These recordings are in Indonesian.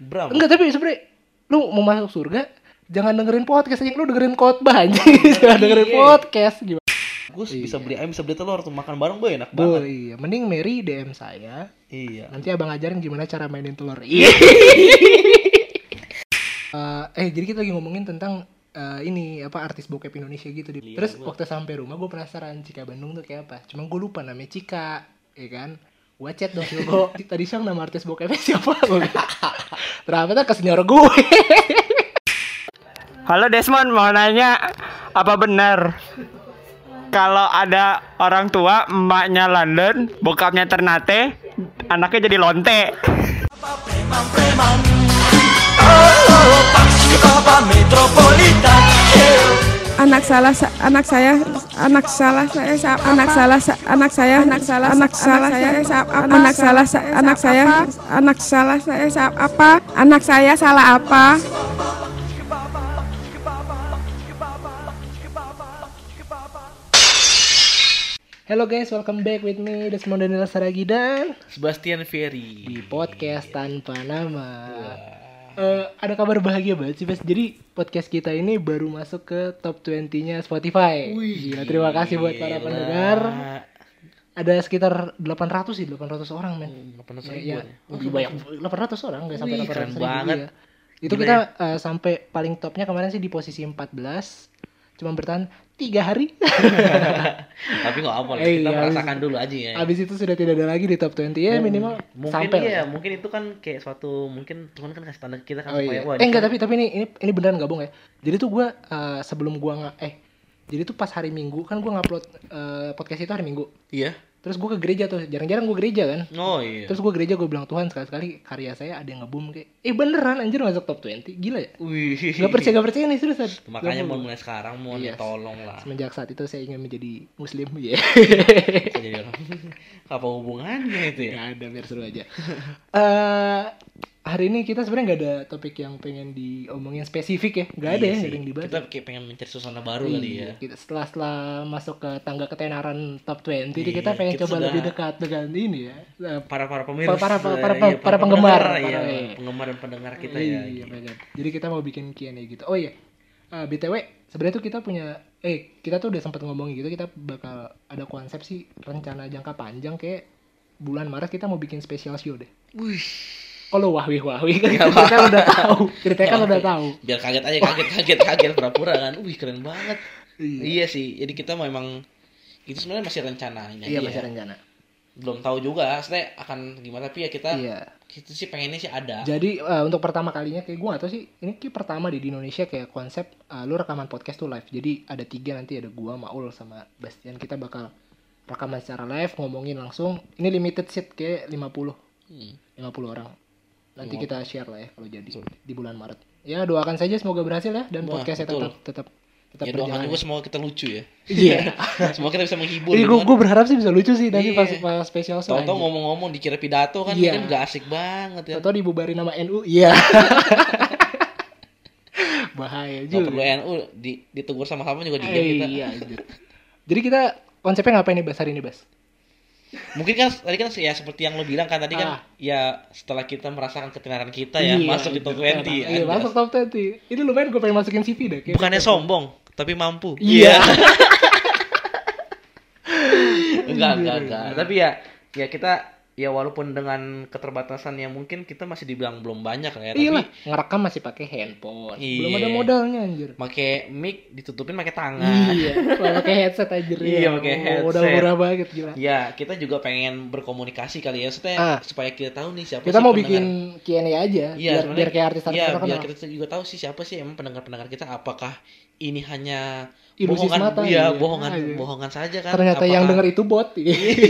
Bram. Enggak, tapi sebenernya lu mau masuk surga jangan dengerin podcast aja lu dengerin khotbah anjing. jangan dengerin Iya. podcast gimana? Gus bisa Iya. beli ayam, bisa beli telur tuh makan bareng boy enak banget. iya, mending Mary DM saya. Iya. Nanti abang ajarin gimana cara mainin telur. Iya. Eh, eh, jadi kita lagi ngomongin tentang eh, ini apa artis bokep Indonesia gitu. Di. Iya, Terus gua. waktu sampai rumah gue penasaran Cika Bandung tuh kayak apa. Cuma gue lupa namanya Cika, ya kan? Gue chat dong gue tadi siang nama artis bokepnya siapa? Bilang. Ternyata ke senior gue. Halo Desmond, mau nanya apa benar kalau ada orang tua emaknya London, bokapnya Ternate, anaknya jadi lonte? Anak salah sa- anak saya anak salah saya sa- anak salah sa- anak saya anak salah anak salah saya sa- anak salah sa- anak saya anak salah saya sa- apa? Anak saya salah apa? Hello guys, welcome back with me Desmond Daniel Saragi dan Sebastian Ferry. di podcast tanpa nama. Eh, ada kabar bahagia banget sih, Bes. Jadi podcast kita ini baru masuk ke top 20-nya Spotify. Gila, terima kasih buat para pendengar. Ada sekitar 800 sih, 800 orang, men. 800 Ya, ribu ya, ya. lebih banyak 800 orang, nggak sampai Wih, 800 keren ribu banget. ya. Itu Gila kita eh, sampai paling topnya kemarin sih di posisi 14. Cuma bertahan tiga hari. Tapi nggak apa lah, Eh, kita iya, merasakan dulu aja ya. Habis itu sudah tidak ada lagi di top 20 ya minimal mungkin sampai iya, lah. mungkin itu kan kayak suatu mungkin Tuhan kan kasih tanda kita kan Oh supaya iya. wah, Eh enggak tapi tapi ini ini ini beneran gabung ya. Jadi tuh gua eh, sebelum gua nggak eh jadi tuh pas hari Minggu kan gua ngupload eh, podcast itu hari Minggu. Iya. Terus gua ke gereja tuh. Jarang-jarang gua gereja kan. Oh iya. Terus gua gereja gua bilang Tuhan sekali-sekali karya saya ada yang ngebum kayak eh beneran anjir masuk top 20. Gila ya? Wih. Gak percaya gak percaya nih seriusan. Makanya mau mulai sekarang mau Yes. tolong lah. semenjak saat itu saya ingin menjadi muslim ya. Orang apa hubungannya itu ya? Gak ada biar seru aja. Eh hari ini kita sebenarnya nggak ada topik yang pengen diomongin spesifik ya. Nggak ada Iya ya, yang dibahas. Kita kayak pengen mencari suasana baru kali ya. Iya, kita setelah setelah masuk ke tangga ketenaran top 20 jadi Iya, kita pengen kita coba lebih dekat dengan ini ya. Eh, Para para pemirsa, Para- para- iya, para- para para penggemar, pendengar, iya, para- iya. penggemar dan pendengar kita iya, ya. iya, benar. Jadi kita mau bikin Q&A gitu. Oh iya. Eh, BTW sebenarnya tuh kita punya eh kita tuh udah sempat ngomongin gitu kita bakal ada konsep sih rencana jangka panjang kayak bulan Maret kita mau bikin special show deh. Wih, Kalau wahwi wahwi kan Ya, kita kan udah tahu, ceritanya kan udah tahu. biar kaget aja, kaget, kaget, kaget, pura-pura kan. Wih, keren banget. Iya, Iya sih, jadi kita memang itu sebenarnya masih rencananya. iya masih rencana. Belum tahu juga, sebenarnya akan gimana tapi ya kita Iya. kita sih pengennya sih ada. Jadi eh, untuk pertama kalinya kayak gue gak tau sih ini kayak pertama di di Indonesia kayak konsep eh, lu rekaman podcast tuh live. Jadi ada tiga nanti ada gua, Maul sama Bastian kita bakal rekaman secara live ngomongin langsung. Ini limited seat kayak 50 Hmm. 50 orang. Nanti kita share lah ya kalau jadi di bulan Maret. Ya doakan saja semoga berhasil ya dan Wah, podcastnya betul. tetap tetap tetap Ya doakan berjalan. juga semoga kita lucu ya. Iya. semoga kita bisa menghibur. Gitu gue berharap sih bisa lucu sih nanti Iya. pas pas spesial show. Tahu-tahu anjir. ngomong-ngomong dikira pidato kan, Iya. kan gak asik banget ya. Atau dibubarin nama NU. Iya. Bahaya Gak juga. perlu NU di, ditegur sama sama juga diam Eh, kita. Iya. Jadi kita konsepnya ngapain nih Bas hari ini Bas? Mungkin kan tadi kan ya seperti yang lo bilang kan tadi Ah. kan ya setelah kita merasakan ketenaran kita ya Iya, masuk di top 20 Iya, anjas. masuk top 20. Ini lumayan gue pengen masukin CV deh. kayak- Bukannya sombong, tapi mampu. Iya. enggak, enggak, enggak. Tapi ya ya kita ya walaupun dengan keterbatasan yang mungkin kita masih dibilang belum banyak lah ya, Iya lah, tapi ngerekam masih pakai handphone. Iya. Belum ada modalnya anjir. pakai mic ditutupin pakai tangan. Iya, pakai headset anjir Iya, ya. pakai Oh, headset. Udah murah banget gila. Ya, kita juga pengen berkomunikasi kali ya, maksudnya Ah. supaya kita tahu nih siapa Kita sih mau pendengar. bikin Q&A aja Iya, biar, biar kayak artis-artis Iya, terkenal. biar kita juga tahu sih siapa sih emang pendengar-pendengar kita apakah ini hanya Ilusi bohongan semata, iya, iya. bohongan Iya. bohongan saja kan. Ternyata yang Apakah- denger itu bot.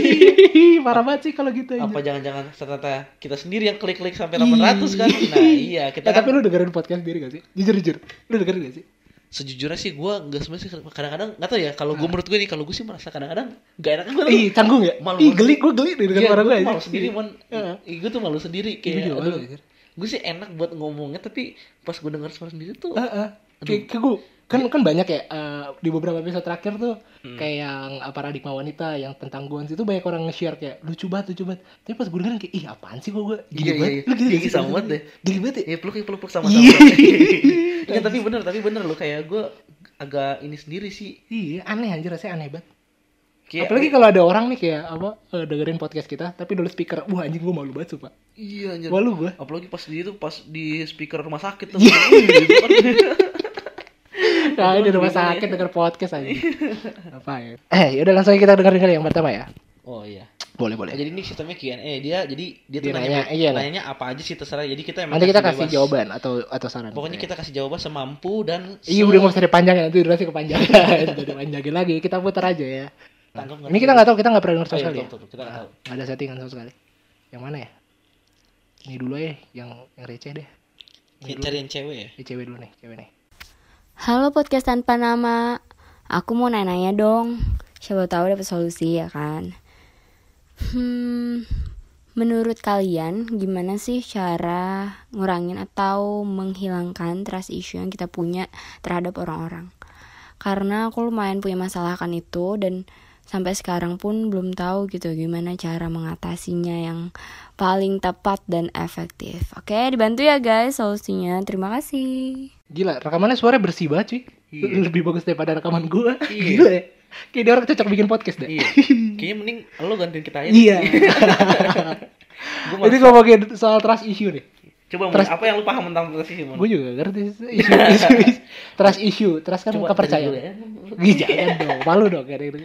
Parah banget sih kalau gitu apa jangan-jangan ternyata kita sendiri yang klik-klik sampai Ih. 800 kan? Nah, iya, kita Eh, kan tapi lu dengerin podcast sendiri gak sih? Jujur jujur. Lu dengerin gak sih? sejujurnya sih gue nggak sebenarnya sih kadang-kadang nggak tahu ya kalau gue menurut gue nih kalau gue sih merasa kadang-kadang gak enak gue Ih, canggung ya? Malu Ih, geli, gue geli dengan Iya, suara gue malu sendiri mon gue tuh malu sendiri kayak gue sih enak buat ngomongnya tapi pas gue denger suara sendiri tuh kayak gue kan kan banyak ya eh, di beberapa episode terakhir tuh Hmm. kayak yang paradigma wanita yang tentang Gons itu banyak orang nge-share kayak lucu banget lucu banget tapi pas gue dengerin kayak ih apaan sih kok gue gini Iya, iya, banget iya. lu gini Iya, sih? sama banget deh. gini banget ya Ya peluk peluk peluk sama sama. Iya. Iya tapi bener tapi bener lo kayak gue agak ini sendiri sih. iya aneh anjir rasanya aneh banget Kayak, apalagi kalau ada orang nih kayak apa eh, dengerin podcast kita tapi dulu speaker wah anjing gue malu banget sumpah iya anjir. malu gue Apalagi pas di itu pas di speaker rumah sakit tuh. Iya. gitu kan. nah di rumah sakit denger podcast aja apa ya eh yaudah langsung aja kita denger denger yang pertama ya Oh iya. boleh Oh, boleh jadi ini sistemnya Q&A dia jadi dia tuh Dia nanya, nanya, iya, nanyanya apa aja sih terserah. Jadi kita emang nanti kita kasih bebas. jawaban atau atau saran Pokoknya kita kasih jawaban semampu dan Iya udah nggak usah dipanjangin nanti durasi kepanjangan. Udah dipanjangin lagi kita putar aja ya. Tanggap Ini kita nggak tahu kita nggak pernah denger Oh, sama iya, sekali. betul, ya? kita nggak tahu. Nggak ada settingan sama sekali. Yang mana ya? Ini dulu ya, yang yang receh deh. Ini dulu. Cari yang cewek ya. Ini cewek dulu nih, cewek nih. Halo podcast tanpa nama. Aku mau nanya-nanya dong. Siapa tahu dapat solusi ya kan. Hmm, menurut kalian gimana sih cara ngurangin atau menghilangkan trust issue yang kita punya terhadap orang-orang? Karena aku lumayan punya masalah kan itu dan sampai sekarang pun belum tahu gitu gimana cara mengatasinya yang paling tepat dan efektif. Oke, dibantu ya guys solusinya. Terima kasih. Gila, rekamannya suaranya bersih banget cuy. Iya. Lebih bagus daripada rekaman gua. Iya. Gila ya. Kayak dia orang cocok bikin podcast deh. Iya. Kayaknya mending lo gantiin kita aja. Iya. Gua Ini ngomongin soal trust issue nih. Coba Trust- apa yang lu paham tentang trust issue? Gue juga ngerti isu, isu, isu, trust issue, trust kan Coba kepercayaan. ya. Jangan dong, malu dong kayak gitu.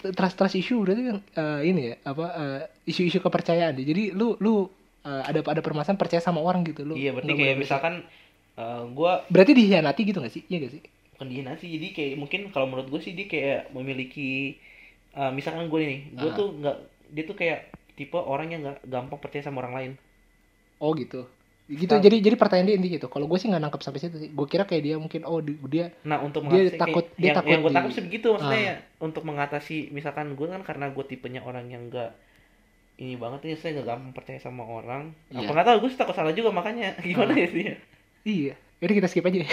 Trust trust issue berarti kan eh, ini ya apa eh, isu-isu kepercayaan deh. Jadi lu lu eh, ada ada permasalahan percaya sama orang gitu lu. Iya, berarti kayak misalkan eh, gua Berarti dihianati gitu gak sih? Iya gak sih? bukan dihinati jadi kayak mungkin kalau menurut gue sih dia kayak memiliki eh, misalkan gue nih gue Ah. tuh nggak dia tuh kayak tipe orang yang nggak gampang percaya sama orang lain Oh gitu. Gitu Tahu. jadi jadi pertanyaan dia intinya gitu. Kalau gue sih nggak nangkep sampai situ sih. Gue kira kayak dia mungkin oh di- dia nah untuk Dia takut- kayak, dia yang, takut yang gue tangkap sih begitu maksudnya Ah. ya untuk mengatasi misalkan gue kan karena gue tipenya orang yang nggak ini banget nih saya nggak gampang percaya sama orang Iya. apa nggak tahu gue takut salah juga makanya gimana ya sih iya. Jadi kita skip aja.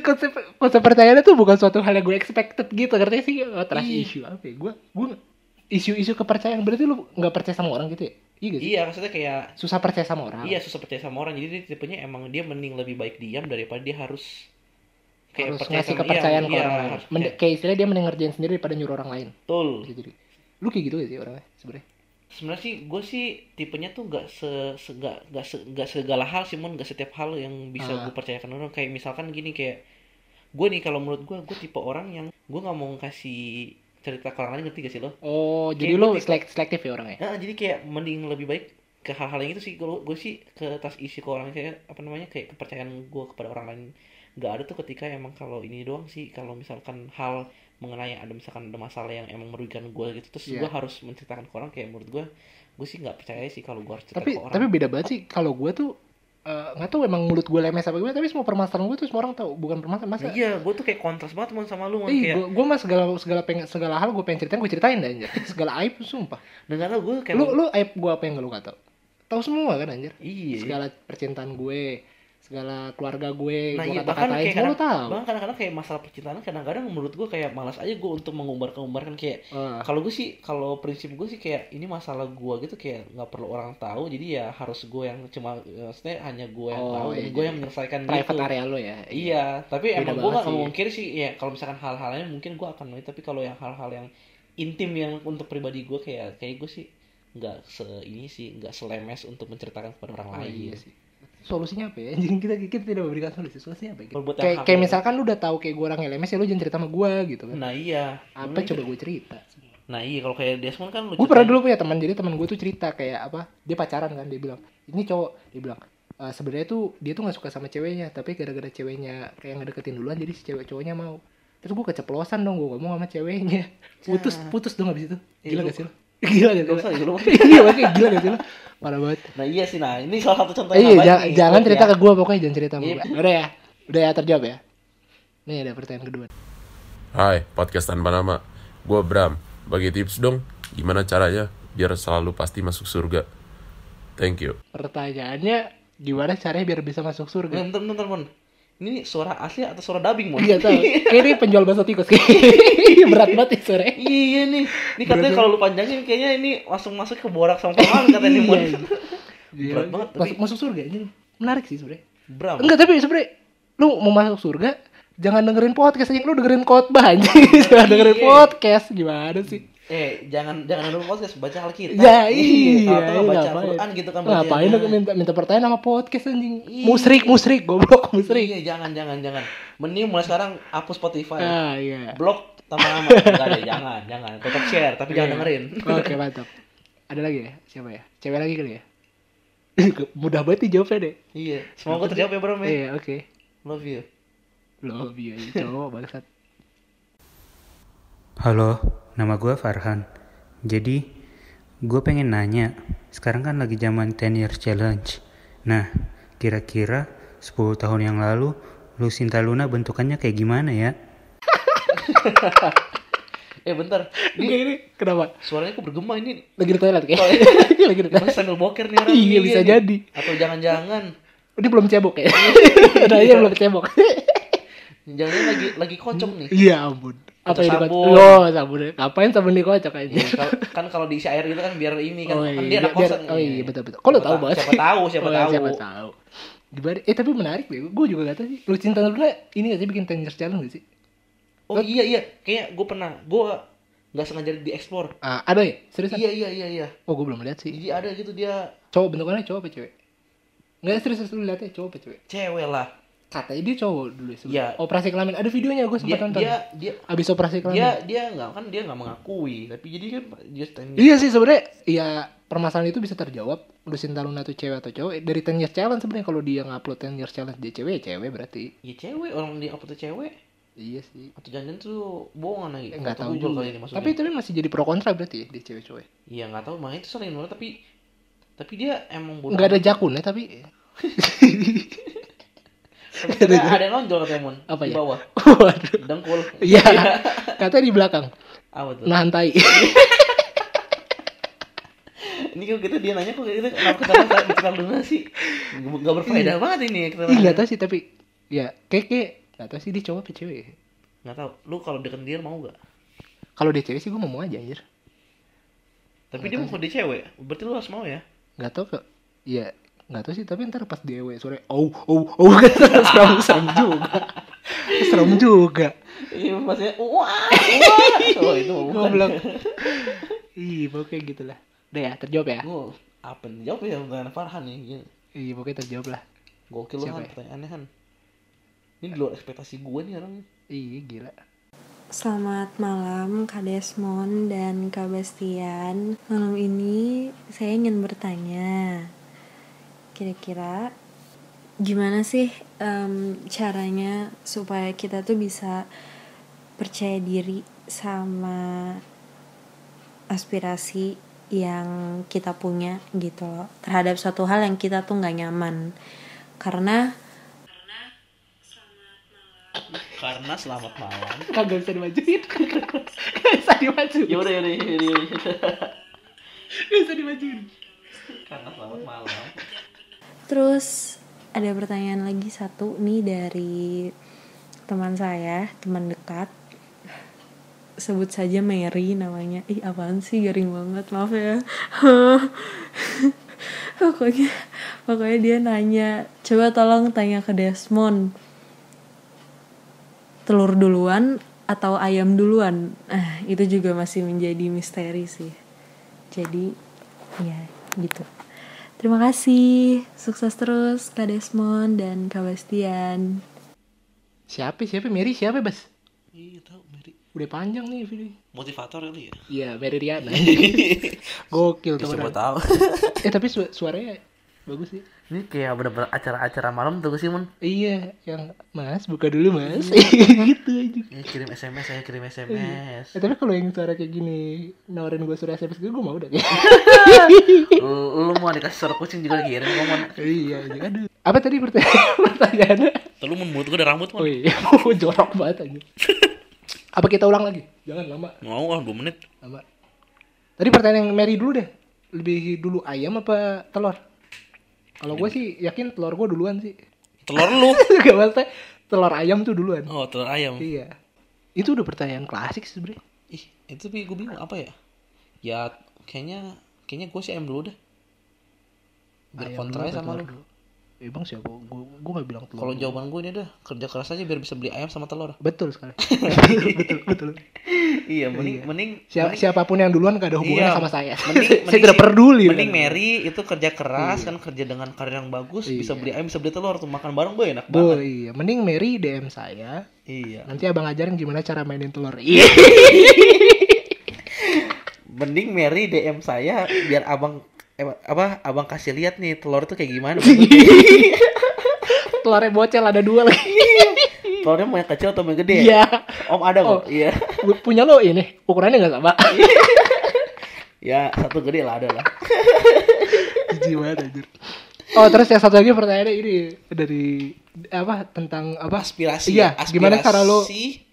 Konsep konsep pertanyaannya tuh bukan suatu hal yang gue expected gitu ngerti sih oh, trust Iya. issue apa ya gue gue isu-isu kepercayaan berarti lu nggak percaya sama orang gitu ya iya gak sih? Iya maksudnya kayak susah percaya sama orang. Iya susah percaya sama orang. Jadi dia tipenya emang dia mending lebih baik diam daripada dia harus harus percaya ngasih sama- kepercayaan iya, ke iya, orang lain. percaya. kayak istilahnya dia mending ngerjain sendiri daripada nyuruh orang lain. Betul. Jadi. Lu kayak gitu gak sih orangnya sebenarnya? Sebenarnya sih gue sih tipenya tuh nggak se se nggak nggak se, nggak segala hal sih mon. Nggak setiap hal yang bisa Ah. gue percayakan orang. Kayak misalkan gini kayak gue nih kalau menurut gue gue tipe orang yang gue nggak mau kasih cerita ke orang lain ngerti gak sih lo? Oh jadi Kayak gue tipe- selek- selektif ya orangnya? Nah, jadi kayak mending lebih baik ke hal-hal yang itu sih. Kalau gue sih ke tas isi ke orang kayak apa namanya kayak kepercayaan gue kepada orang lain nggak ada tuh ketika emang kalau ini doang sih. Kalau misalkan hal mengenai ada misalkan ada masalah yang emang merugikan gue gitu terus Iya. gue harus menceritakan ke orang kayak menurut gue gue sih nggak percaya sih kalau gue harus cerita tapi ke orang. tapi beda banget sih. Kalau gue tuh eh, nggak tahu emang mulut gue lemes apa gimana tapi semua permasalahan gue tuh semua orang tahu bukan permasalahan masa Nah, iya gue tuh kayak kontras banget mon sama lu mon Ih, kayak gua, gua mah segala segala pengen segala hal gue pengen ceritain gue ceritain dah anjir. Segala aib sumpah. dan tau gue kayak Lu lu aib gue apa yang gak lu gak tau? Tahu semua kan anjir. iya Segala percintaan gue, segala keluarga gue, nah gue iya kata katain kayak semua kadang, tahu. bahkan kadang-kadang kayak masalah percintaan kadang-kadang menurut gue kayak malas aja gue untuk mengumbar-ngumbarkan kayak Ah, kalau gue sih kalau prinsip gue sih kayak ini masalah gue gitu kayak nggak perlu orang tahu jadi ya harus gue yang cuma maksudnya hanya gue yang Oh, tahu dan iya, gue jadi yang menyelesaikan private gitu area lu ya. iya tapi Beda emang gue nggak mungkin sih ya kalau misalkan hal-hal lain mungkin gue akan tapi kalau yang hal-hal yang intim yang untuk pribadi gue kayak kayak gue sih nggak se ini sih nggak selemes untuk menceritakan kepada orang Oh, lain iya sih. Solusinya apa ya? Jadi kita kita tidak memberikan solusi. Solusinya apa? Gitu? Buat yang Kayak kayak ya. misalkan lu udah tahu kayak gue orangnya lemes ya lu jangan cerita sama gue gitu kan. nah iya apa coba itu- gue cerita? nah iya kalau kayak Desmond kan lu gue pernah ceritain- dulu punya teman jadi teman gue tuh cerita kayak apa dia pacaran kan dia bilang ini cowok dia bilang "Eh, sebenarnya tuh dia tuh nggak suka sama ceweknya tapi gara-gara ceweknya kayak ngedeketin duluan jadi si cewek cowoknya mau terus gue keceplosan dong gue ngomong sama ceweknya putus putus dong abis itu Iya, gila gak sih lo gila ya, lu. iya makanya gila lo parah banget nah iya sih nah ini salah satu contoh Eh, iya nih, jangan buat cerita ya. ke gue pokoknya jangan cerita sama Iya. gue udah ya udah ya terjawab ya nih ada pertanyaan kedua Hai, podcast tanpa nama. Gue Bram. Bagi tips dong, gimana caranya biar selalu pasti masuk surga. Thank you. pertanyaannya gimana caranya biar bisa masuk surga Bentar, bentar, bentar. Ini suara asli atau suara dubbing, Mon? Enggak tahu. Ini penjual bakso tikus. Berat banget ya sore. Iya nih. Ini katanya kalau lu panjangin kayaknya ini langsung masuk ke borak sama kawan katanya nih, Mon. Iya, iya. Berat banget tapi Masuk, masuk surga ini menarik sih sebenarnya. Bram. Enggak tapi sebenarnya lu mau masuk surga jangan dengerin podcast aja lu dengerin khotbah anjing. Jangan dengerin Iya. podcast gimana sih? Eh, jangan jangan nonton podcast, baca Alkitab. Ya iya, Atau baca ngapain? Al-Qur'an gitu kan Ngapain lu bacaannya. minta minta pertanyaan sama podcast anjing? Iya. Musrik, musrik, goblok, musrik. Iya, jangan jangan jangan. Mending mulai sekarang hapus Spotify. Ah, iya. Blok lama-lama. Enggak ada, jangan, jangan. Tetap share, tapi jangan Iya. dengerin. Oke, mantap. Ada lagi ya? Siapa ya? Cewek lagi kali ya? Mudah banget dijawabnya deh. Iya, semoga terjawab ya, ya. Iya, oke. Love you. Love you cowok bangsat. Halo, nama gue Farhan. Jadi, gue pengen nanya, sekarang kan lagi zaman 10 years challenge. Nah, kira-kira 10 tahun yang lalu, Lucinta Luna bentukannya kayak gimana ya? Eh, bentar. Ini, Ini ini kenapa? suaranya kok bergema ini? Lagi di toilet kayak. lagi di Mas toilet. sambil boker nih orang. Iya, bisa nih. jadi. Atau jangan-jangan Ini belum cebok ya? Udah aja belum cebok. jangan lagi lagi kocok nih. Iya ampun. Apa Atau yang sabun. Oh, sabun. Ngapain sabun dikocok aja? Iya, kal- kan kalau diisi air gitu kan biar ini kan, Oh kan iya, dia anak kosan. oh iya betul betul. Kalau tahu banget. Siapa tahu, siapa Oh, tahu. Siapa tahu. Gimana? Eh tapi menarik deh. Gue juga gak tahu sih. Lu cinta Luna ini gak sih bikin ten years challenge gak sih? Oh iya iya, kayak gue pernah, gue nggak sengaja dieksplor. Ah, ada ya? Seriusan? Iya iya iya iya. Oh, gue belum lihat sih. Jadi ada gitu dia Cowok bentukannya cowok apa cewek? Enggak serius lu lihatnya cowok apa cewek? cewek lah. Katanya dia cowok dulu sebelum Iya. operasi kelamin. Ada videonya gue Dia sempat nonton. dia dia Abis operasi kelamin. dia dia nggak kan dia nggak mengakui, tapi jadi kan dia Iya sih sebenarnya ya permasalahan itu bisa terjawab. Lucinta Luna tuh cewek atau cowok dari 10 years challenge sebenarnya kalau dia ngupload 10 years challenge dia cewek ya cewek berarti. Ya cewek orang dia upload cewek Iya sih. atau jangan tuh bohongan lagi. Enggak Atau tahu juga. kali ini maksudnya. Tapi tapi masih jadi pro kontra berarti ya dia cewek cowok. Iya nggak tahu makanya itu sering banget tapi tapi dia emang bodoh. Enggak ada jakunnya tapi Tapi katanya ada yang nonjol katanya Mon Apa di ya? bawah. Waduh. Dengkul. Iya. Katanya di belakang. Apa tuh? Nahan tai. Ini kok gitu dia nanya kok gitu kenapa kita bicara dulu sih? Gak berfaedah banget ini kita. Ih enggak tahu sih tapi ya kayak enggak tahu sih dia cowok apa cewek. Nggak tahu. Lu kalau deket dia mau gak? Kalau dia cewek sih gue mau mau aja anjir. Tapi dia mau dia cewek, berarti lu harus mau ya. Enggak tahu kok. Iya, enggak tahu sih tapi ntar pas dia cewek sore oh oh oh serem serem juga. serem juga. Iya maksudnya wah wah. Oh itu. Goblok. Ih, pokoknya gitu lah. Udah ya, terjawab ya? Gue apa nih jawab ya bukan Farhan nih. Gini. Iya, pokoknya terjawab lah. Gokil lu kan ya? pertanyaannya kan. Ini di luar ekspektasi gue nih orang. Iya, gila. Selamat malam Kak Desmond dan Kak Bastian Malam ini saya ingin bertanya Kira-kira gimana sih em, caranya supaya kita tuh bisa percaya diri sama aspirasi yang kita punya gitu loh Terhadap suatu hal yang kita tuh nggak nyaman Karena Karena selamat malam. Kagak bisa dimajuin. Kagak bisa dimajuin. Ya udah ya udah ya udah, ya bisa dimajuin. Karena selamat malam. Terus ada pertanyaan lagi satu nih dari teman saya, teman dekat. Sebut saja Mary namanya. Ih, apaan sih garing banget, maaf ya. pokoknya pokoknya dia nanya, coba tolong tanya ke Desmond. Telur duluan atau ayam duluan? Ah, itu juga masih menjadi misteri sih. Jadi, ya gitu. Terima kasih. Sukses terus Kak Desmond dan Kak Bastian. Siapa? Siapa? Mary siapa, Bas? Iya tahu Mary. Udah panjang nih video. Motivator kali ya. Iya, Mary Riana. Gokil Ya, tuh siapa orang. tahu. Eh, tapi su- suaranya bagus sih. Ini kayak bener-bener acara-acara malam tuh sih Mon. Iya, yang Mas buka dulu Mas. gitu aja. Ini kirim SMS saya kirim SMS. Eh, tapi kalau yang suara kayak gini nawarin gue suara SMS gue, gue mau udah lu, lu mau dikasih suara kucing juga kirim kok Mon. iya, iya. Aduh. Apa tadi pertanyaan pertanyaannya? Lu mun mulut gue udah rambut Oh Mon. iya, oh, jorok banget aja. Apa kita ulang lagi? Jangan lama, Mau ah 2 menit. lama. Tadi pertanyaan yang Mary dulu deh. Lebih dulu ayam apa telur? Kalau gue sih yakin telur gue duluan sih. telur lu Gak maksudnya telur ayam tuh duluan. oh telur ayam Iya. Itu udah pertanyaan klasik sih sebenernya. ih itu tapi gue bingung apa ya ya kayaknya kayaknya gue sih ayam dulu deh biar Ayam kontra dulu aja apa sama lu dulu? Eh bang siapa? Gue gue gak bilang telur. kalau jawaban gue ini dah kerja keras aja biar bisa beli ayam sama telur betul sekali. betul betul. iya mending Iya. mending Siapa, mending- siapa pun yang duluan gak ada hubungannya Iya. sama saya. Mending, saya mending tidak peduli. Mending kan. Mary itu kerja keras kan kerja dengan karir yang bagus bisa Iya. beli ayam bisa beli telur tuh makan bareng boy enak banget. iya. Mending Mary DM saya. Iya. Nanti abang ajarin gimana cara mainin telur. Iya. Mending Mary DM saya biar abang eh, apa abang kasih lihat nih telur tuh kayak gimana. Telurnya bocel ada dua lagi. Telurnya mau yang kecil atau mau yang gede? Iya. Om ada kok. Oh. Iya. Punya lo ini ukurannya nggak sama. Ya satu gede lah ada lah. Jijik banget anjir. Oh terus yang satu lagi pertanyaannya ini dari apa tentang apa Aspirasi. Iya, ya, gimana cara lo aspirasi.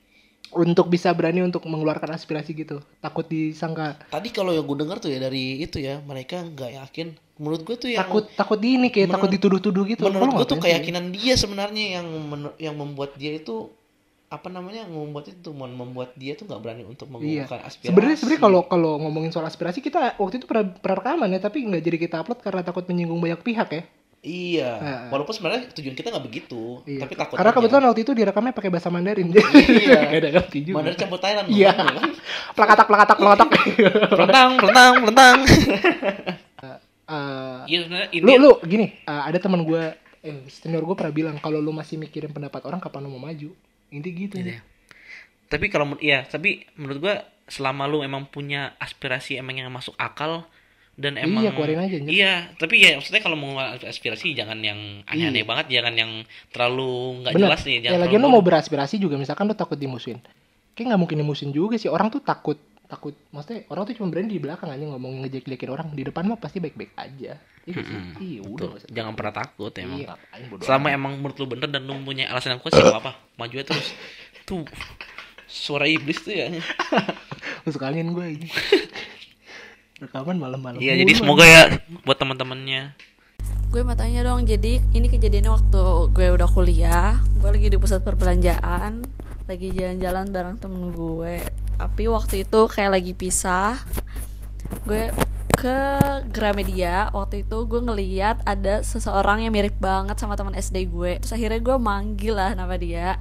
Untuk bisa berani untuk mengeluarkan aspirasi gitu? Takut disangka Tadi kalau yang gue dengar tuh ya dari itu ya mereka nggak yakin. Menurut gue tuh yang takut takut di ini kayak takut dituduh-tuduh gitu. menurut gue tuh keyakinan dia sebenarnya yang yang membuat dia itu apa namanya membuat itu mem- membuat dia tuh nggak berani untuk Iya. mengungkapkan aspirasi Sebenarnya sebenarnya kalau kalau ngomongin soal aspirasi kita waktu itu pernah, pernah rekaman ya tapi nggak jadi kita upload karena takut menyinggung banyak pihak ya. Iya Nah. walaupun sebenarnya tujuan kita nggak begitu Iya. tapi takut Karena aja. kebetulan waktu itu direkamnya pakai bahasa Mandarin. Iya. Gak ada ngerti juga. Mandarin campur Thailand Iya. kan? Plakatak plakatak plakatak. pelentang pelentang pelentang Eh, iya lu lu gini eh, ada teman gue eh senior gue pernah bilang kalau lu masih mikirin pendapat orang kapan lu mau maju inti gitu Iya. tapi kalau iya tapi menurut gua selama lu emang punya aspirasi emang yang masuk akal dan emang Iya, keluarin aja, anjir. iya tapi ya maksudnya kalau mau aspirasi jangan yang aneh-aneh Iya. banget jangan yang terlalu nggak jelas nih ya jangan lagi lu terlalu mau beraspirasi juga misalkan lu takut dimusuhin. Kayak nggak mungkin dimusuhin juga sih orang tuh takut takut maksudnya orang tuh cuma berani di belakang aja ngomong ngejek-jekin orang. Di depan mah pasti baik-baik aja. Iya iya udah usah jangan pernah takut emang. iya ngapain bodo selama emang menurut lu bener dan lu punya alasan yang kuat sih apa maju aja terus. Tuh suara iblis tuh ya. Lu sekalian gue ini rekaman malam-malam iya jadi semoga ya buat teman-temannya. Gue mau tanya dong, jadi ini kejadiannya waktu gue udah kuliah Gue lagi di pusat perbelanjaan Lagi jalan-jalan bareng temen gue. Tapi waktu itu kayak lagi pisah Gue ke Gramedia Waktu itu gue ngeliat ada seseorang yang mirip banget sama teman SD gue. Terus akhirnya gue manggil lah nama dia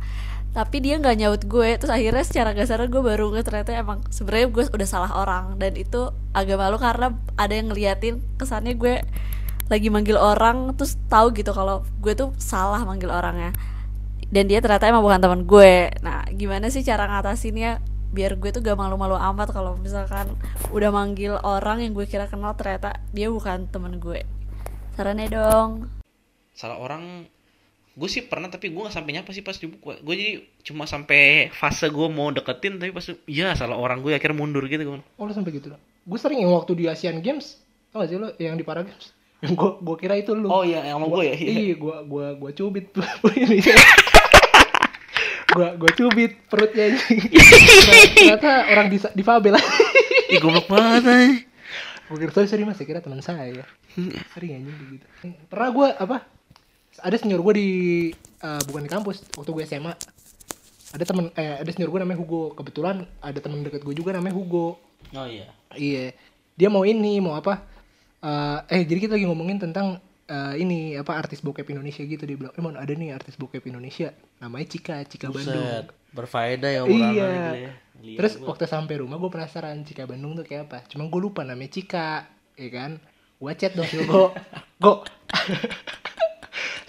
tapi dia nggak nyaut gue. Terus akhirnya secara gak gue baru nge ternyata emang sebenarnya gue udah salah orang. Dan itu agak malu karena ada yang ngeliatin kesannya gue lagi manggil orang terus tahu gitu kalau gue tuh salah manggil orangnya. Dan dia ternyata emang bukan teman gue. Nah gimana sih cara ngatasinnya biar gue tuh gak malu-malu amat kalau misalkan udah manggil orang yang gue kira kenal ternyata dia bukan teman gue. Sarannya dong. Salah orang gue sih pernah tapi gue nggak sampai nyapa sih pas di buku. Gue jadi cuma sampai fase gue mau deketin tapi pas ya salah orang gue akhirnya mundur gitu gue oh lu sampai gitu gue sering yang waktu di Asian Games tau gak sih lo yang di Para Games. Yang gue gue kira itu lu. Oh iya yang sama gue ya? Iya. iya gue gue gue cubit ini. Gue gue cubit perutnya ini. Ternyata orang di difabel Ih goblok banget gue kira sorry mas saya kira teman saya. Sering aja gitu. Pernah gue apa ada senior gue di eh, bukan di kampus waktu gue SMA ada temen eh, ada senior gue namanya Hugo kebetulan ada temen deket gue juga namanya Hugo oh iya Iya, dia mau ini, mau apa? Eh, eh jadi kita lagi ngomongin tentang eh, ini apa artis bokep Indonesia gitu dia bilang, emang ada nih artis bokep Indonesia, namanya Cika, Cika Bandung. Buset, berfaedah ya Iya. gitu ya. Lihat Terus gua. waktu sampai rumah gue penasaran Cika Bandung tuh kayak apa. Cuma gue lupa namanya Cika, ya kan? Gue chat dong si Go, Go.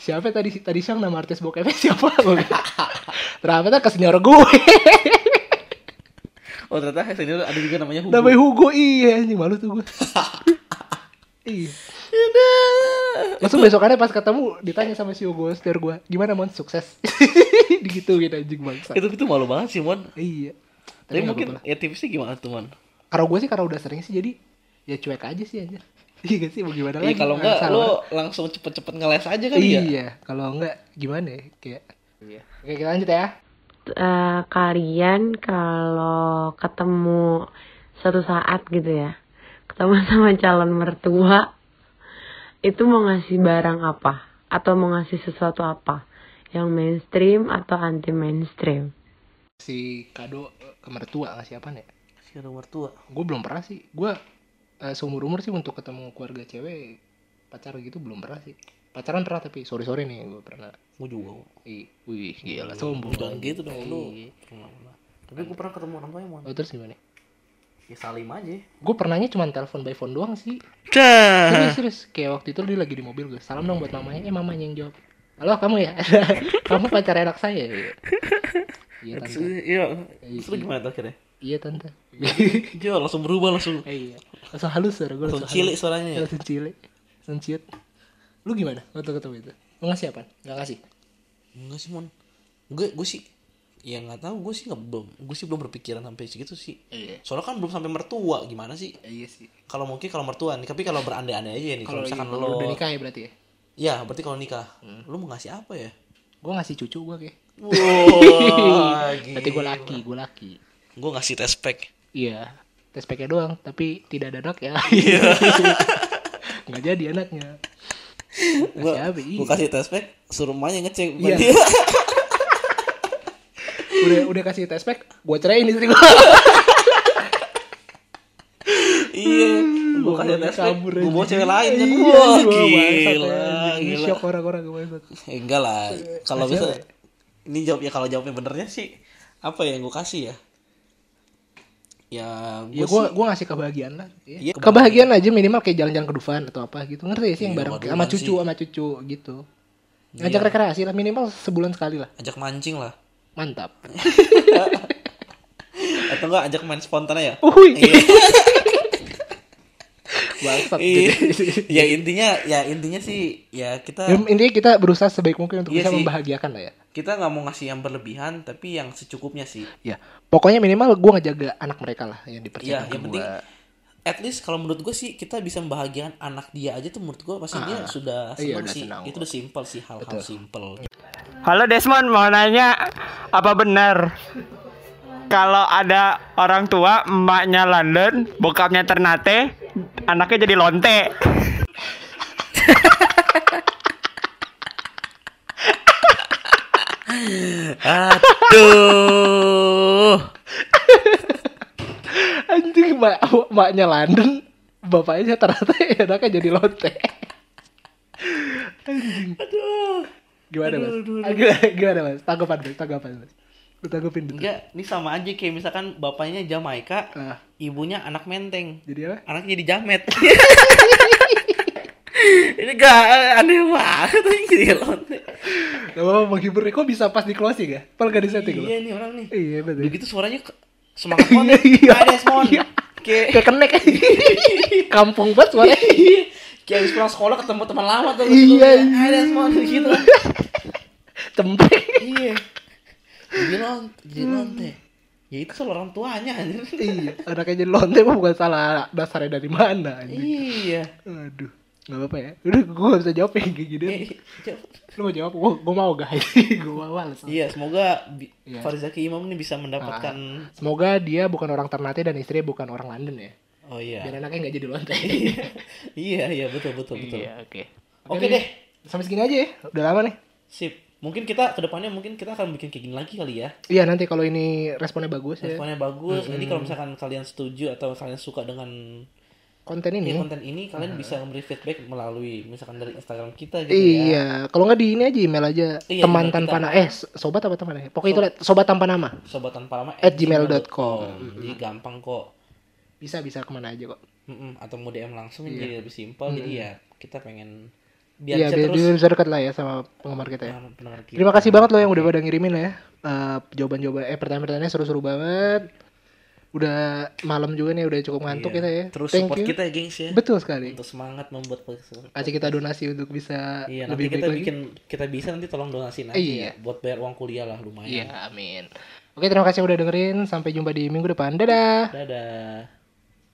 Siapa tadi tadi siang nama artis bokepnya siapa? Ternyata ke senior gue. oh ternyata senior ada juga namanya Hugo namanya Hugo iya anjing malu tuh gue. iya. Langsung besokannya pas ketemu ditanya sama si Hugo senior gue, gimana mon sukses? Digituin anjing bangsa. itu itu malu banget sih mon Iya. tapi nggak mungkin ya tipsnya gimana tuh mon Kalau gue sih karena udah sering sih jadi ya cuek aja sih anjir. Iya gak sih mau gimana Iya lagi? kalau enggak orang- langsung cepet-cepet ngeles aja kali ya Iya, kalau enggak gimana ya? Kayak Iya. Oke, kita lanjut ya. eh, kalian kalau ketemu suatu saat gitu ya ketemu sama calon mertua itu mau ngasih barang apa atau mau ngasih sesuatu apa Yang mainstream atau anti mainstream? Si kado ke mertua ngasih apa nih? Si ada mertua. Gue belum pernah sih. Gue uh, seumur umur sih untuk ketemu keluarga cewek pacar gitu belum pernah sih. Pacaran pernah tapi sorry sorry nih gue pernah. Gue juga. Ih, wih gila sombong. Jangan gitu dong lu. Iya. Pernah, pernah. Tapi gue pernah ketemu orang tuanya, Mon. Oh terus gimana? Ya salim aja. Gue pernahnya cuma telepon by phone doang sih. Dah. Serius, serius. Kayak waktu itu dia lagi di mobil gue. Salam dong buat mamanya. Eh mamanya yang jawab. Halo kamu ya? kamu pacar anak saya ya? Iya tante. Iya. Terus lu gimana tuh akhirnya? Iya tante. Dia langsung berubah langsung. Iya. Langsung halus suara gue. Langsung cilik suaranya ya? Langsung cilik. Langsung ciut. Lu gimana waktu ketemu itu? Lu ngasih apa? Gak ngasih? Enggak sih, Mon. Gue gue sih ya nggak tahu gue sih nggak belum gue sih belum berpikiran sampai segitu sih Iya. soalnya kan belum sampai mertua gimana sih Iya sih. kalau mungkin kalau mertua nih tapi kalau berandai-andai aja nih kalau misalkan iya, lo udah nikah ya berarti ya? ya berarti kalau nikah lo mau ngasih apa ya Gue ngasih cucu gue kayak. Wah, Berarti gue laki, gue laki. gue ngasih tespek Iya. Tes packnya doang, tapi tidak ada anak ya. Iya. Nggak jadi anaknya. apa? Iya. gue kasih tespek suruh emaknya ngecek Iya. dia. udah udah kasih tes pack, gue ceraiin istri gue. iya gue kasih Bawa tespek kabur gue aja. bawa cewek lain Iya, wah gua gila gila shock orang-orang. Eh, enggak lah kalau Kasih bisa ya? ini jawab ya kalau jawabnya benernya sih apa ya yang gue kasih ya ya Ya gue gue gue ngasih kebahagiaan lah. Iya, kebahagiaan aja minimal kayak jalan-jalan ke Dufan atau apa gitu. Ngerti ya sih yang Iya, bareng sama cucu sih. sama cucu gitu. Ngajak rekreasi lah minimal sebulan sekali lah. ajak mancing lah Mantap. atau enggak ajak main spontan aja Uhuy. Iya. Bangsat. Iya. gitu. ya intinya ya intinya sih ya kita Ya, intinya kita berusaha sebaik mungkin untuk Iya bisa sih. membahagiakan lah ya. kita nggak mau ngasih yang berlebihan tapi yang secukupnya sih Ya, pokoknya minimal gue ngejaga anak mereka lah yang Iya, dipercaya ke yang penting at least kalau menurut gue sih kita bisa membahagiakan anak dia aja tuh menurut gue pasti dia sudah iya, senang udah sih senang itu udah simpel sih hal-hal simpel Halo Desmond, mau nanya apa benar kalau ada orang tua emaknya London, bokapnya Ternate, anaknya jadi lonte? aduh Anjing mak maknya London, bapaknya ternyata anaknya jadi lonte. Anjing. aduh Gimana mas? Aduh, aduh, Gimana, gimana mas? Tanggapan mas? Tanggapan mas? Lu tanggapin dulu. enggak ini sama aja kayak misalkan bapaknya Jamaika Ah, ibunya anak menteng jadi apa? anaknya jadi jamet ini gak aneh banget ini lonte Gak apa-apa menghibur nih. Kok bisa pas di closing ya? Padahal gak di setting loh. iya nih orang nih Iya betul. begitu suaranya semangat banget Iya. ada Desmond Iya. kayak Kayak kenek Kampung banget suaranya. kayak habis pulang sekolah ketemu teman lama tuh Iya, gitu. ada Desmond gitu Cempreng. iya jadi lonte jadi lonte ya itu salah orang tuanya anjir. iya, anaknya jadi lonte mah bukan salah dasarnya dari mana anjing. iya Aduh, nggak apa-apa ya. Udah gue gak bisa jawab yang kayak gini. Lu mau jawab? Gue gue mau guys. gue mau males. iya semoga Iya. Farizaki Imam ini bisa mendapatkan Semoga dia bukan orang Ternate dan istrinya bukan orang London ya. oh iya Biar anaknya nggak jadi lonte. iya iya betul betul betul Iya, oke. oke deh Sampai segini aja ya. Udah lama nih. sip mungkin kita ke depannya mungkin kita akan bikin kayak gini lagi kali ya. Iya, nanti kalau ini responnya bagus ya. responnya bagus. Jadi kalau misalkan kalian setuju atau kalian suka dengan Konten ya, ini. konten ini kalian bisa memberi feedback melalui misalkan dari Instagram kita gitu ya. Iya, kalau nggak di ini aja email aja. Iya, teman tanpa nama eh sobat apa teman ya? Pokoknya itu lah, sobat tanpa nama. Sobat tanpa lama At gmail.com. jadi gampang kok. Bisa bisa ke mana aja kok. Atau mau DM langsung jadi lebih simpel. Jadi ya kita pengen biar iya bisa biar, terus biar bisa dekat lah ya sama penggemar kita ya. Pendengar- pendengar kita. terima kasih banget loh yang udah pada ngirimin ya. Eh, jawaban-jawaban eh pertanyaan-pertanyaannya seru-seru banget. Udah malam juga nih udah cukup ngantuk Iya. kita ya. Terus Thank support you. kita ya gengs ya. Betul sekali. Untuk semangat membuat podcast. Kasih kita donasi untuk bisa iya nanti lebih kita baik lagi. bikin kita bisa nanti tolong donasiin aja Iya. ya, buat bayar uang kuliah lah lumayan. Iya amin. Oke terima kasih udah dengerin. Sampai jumpa di minggu depan. Dadah. Dadah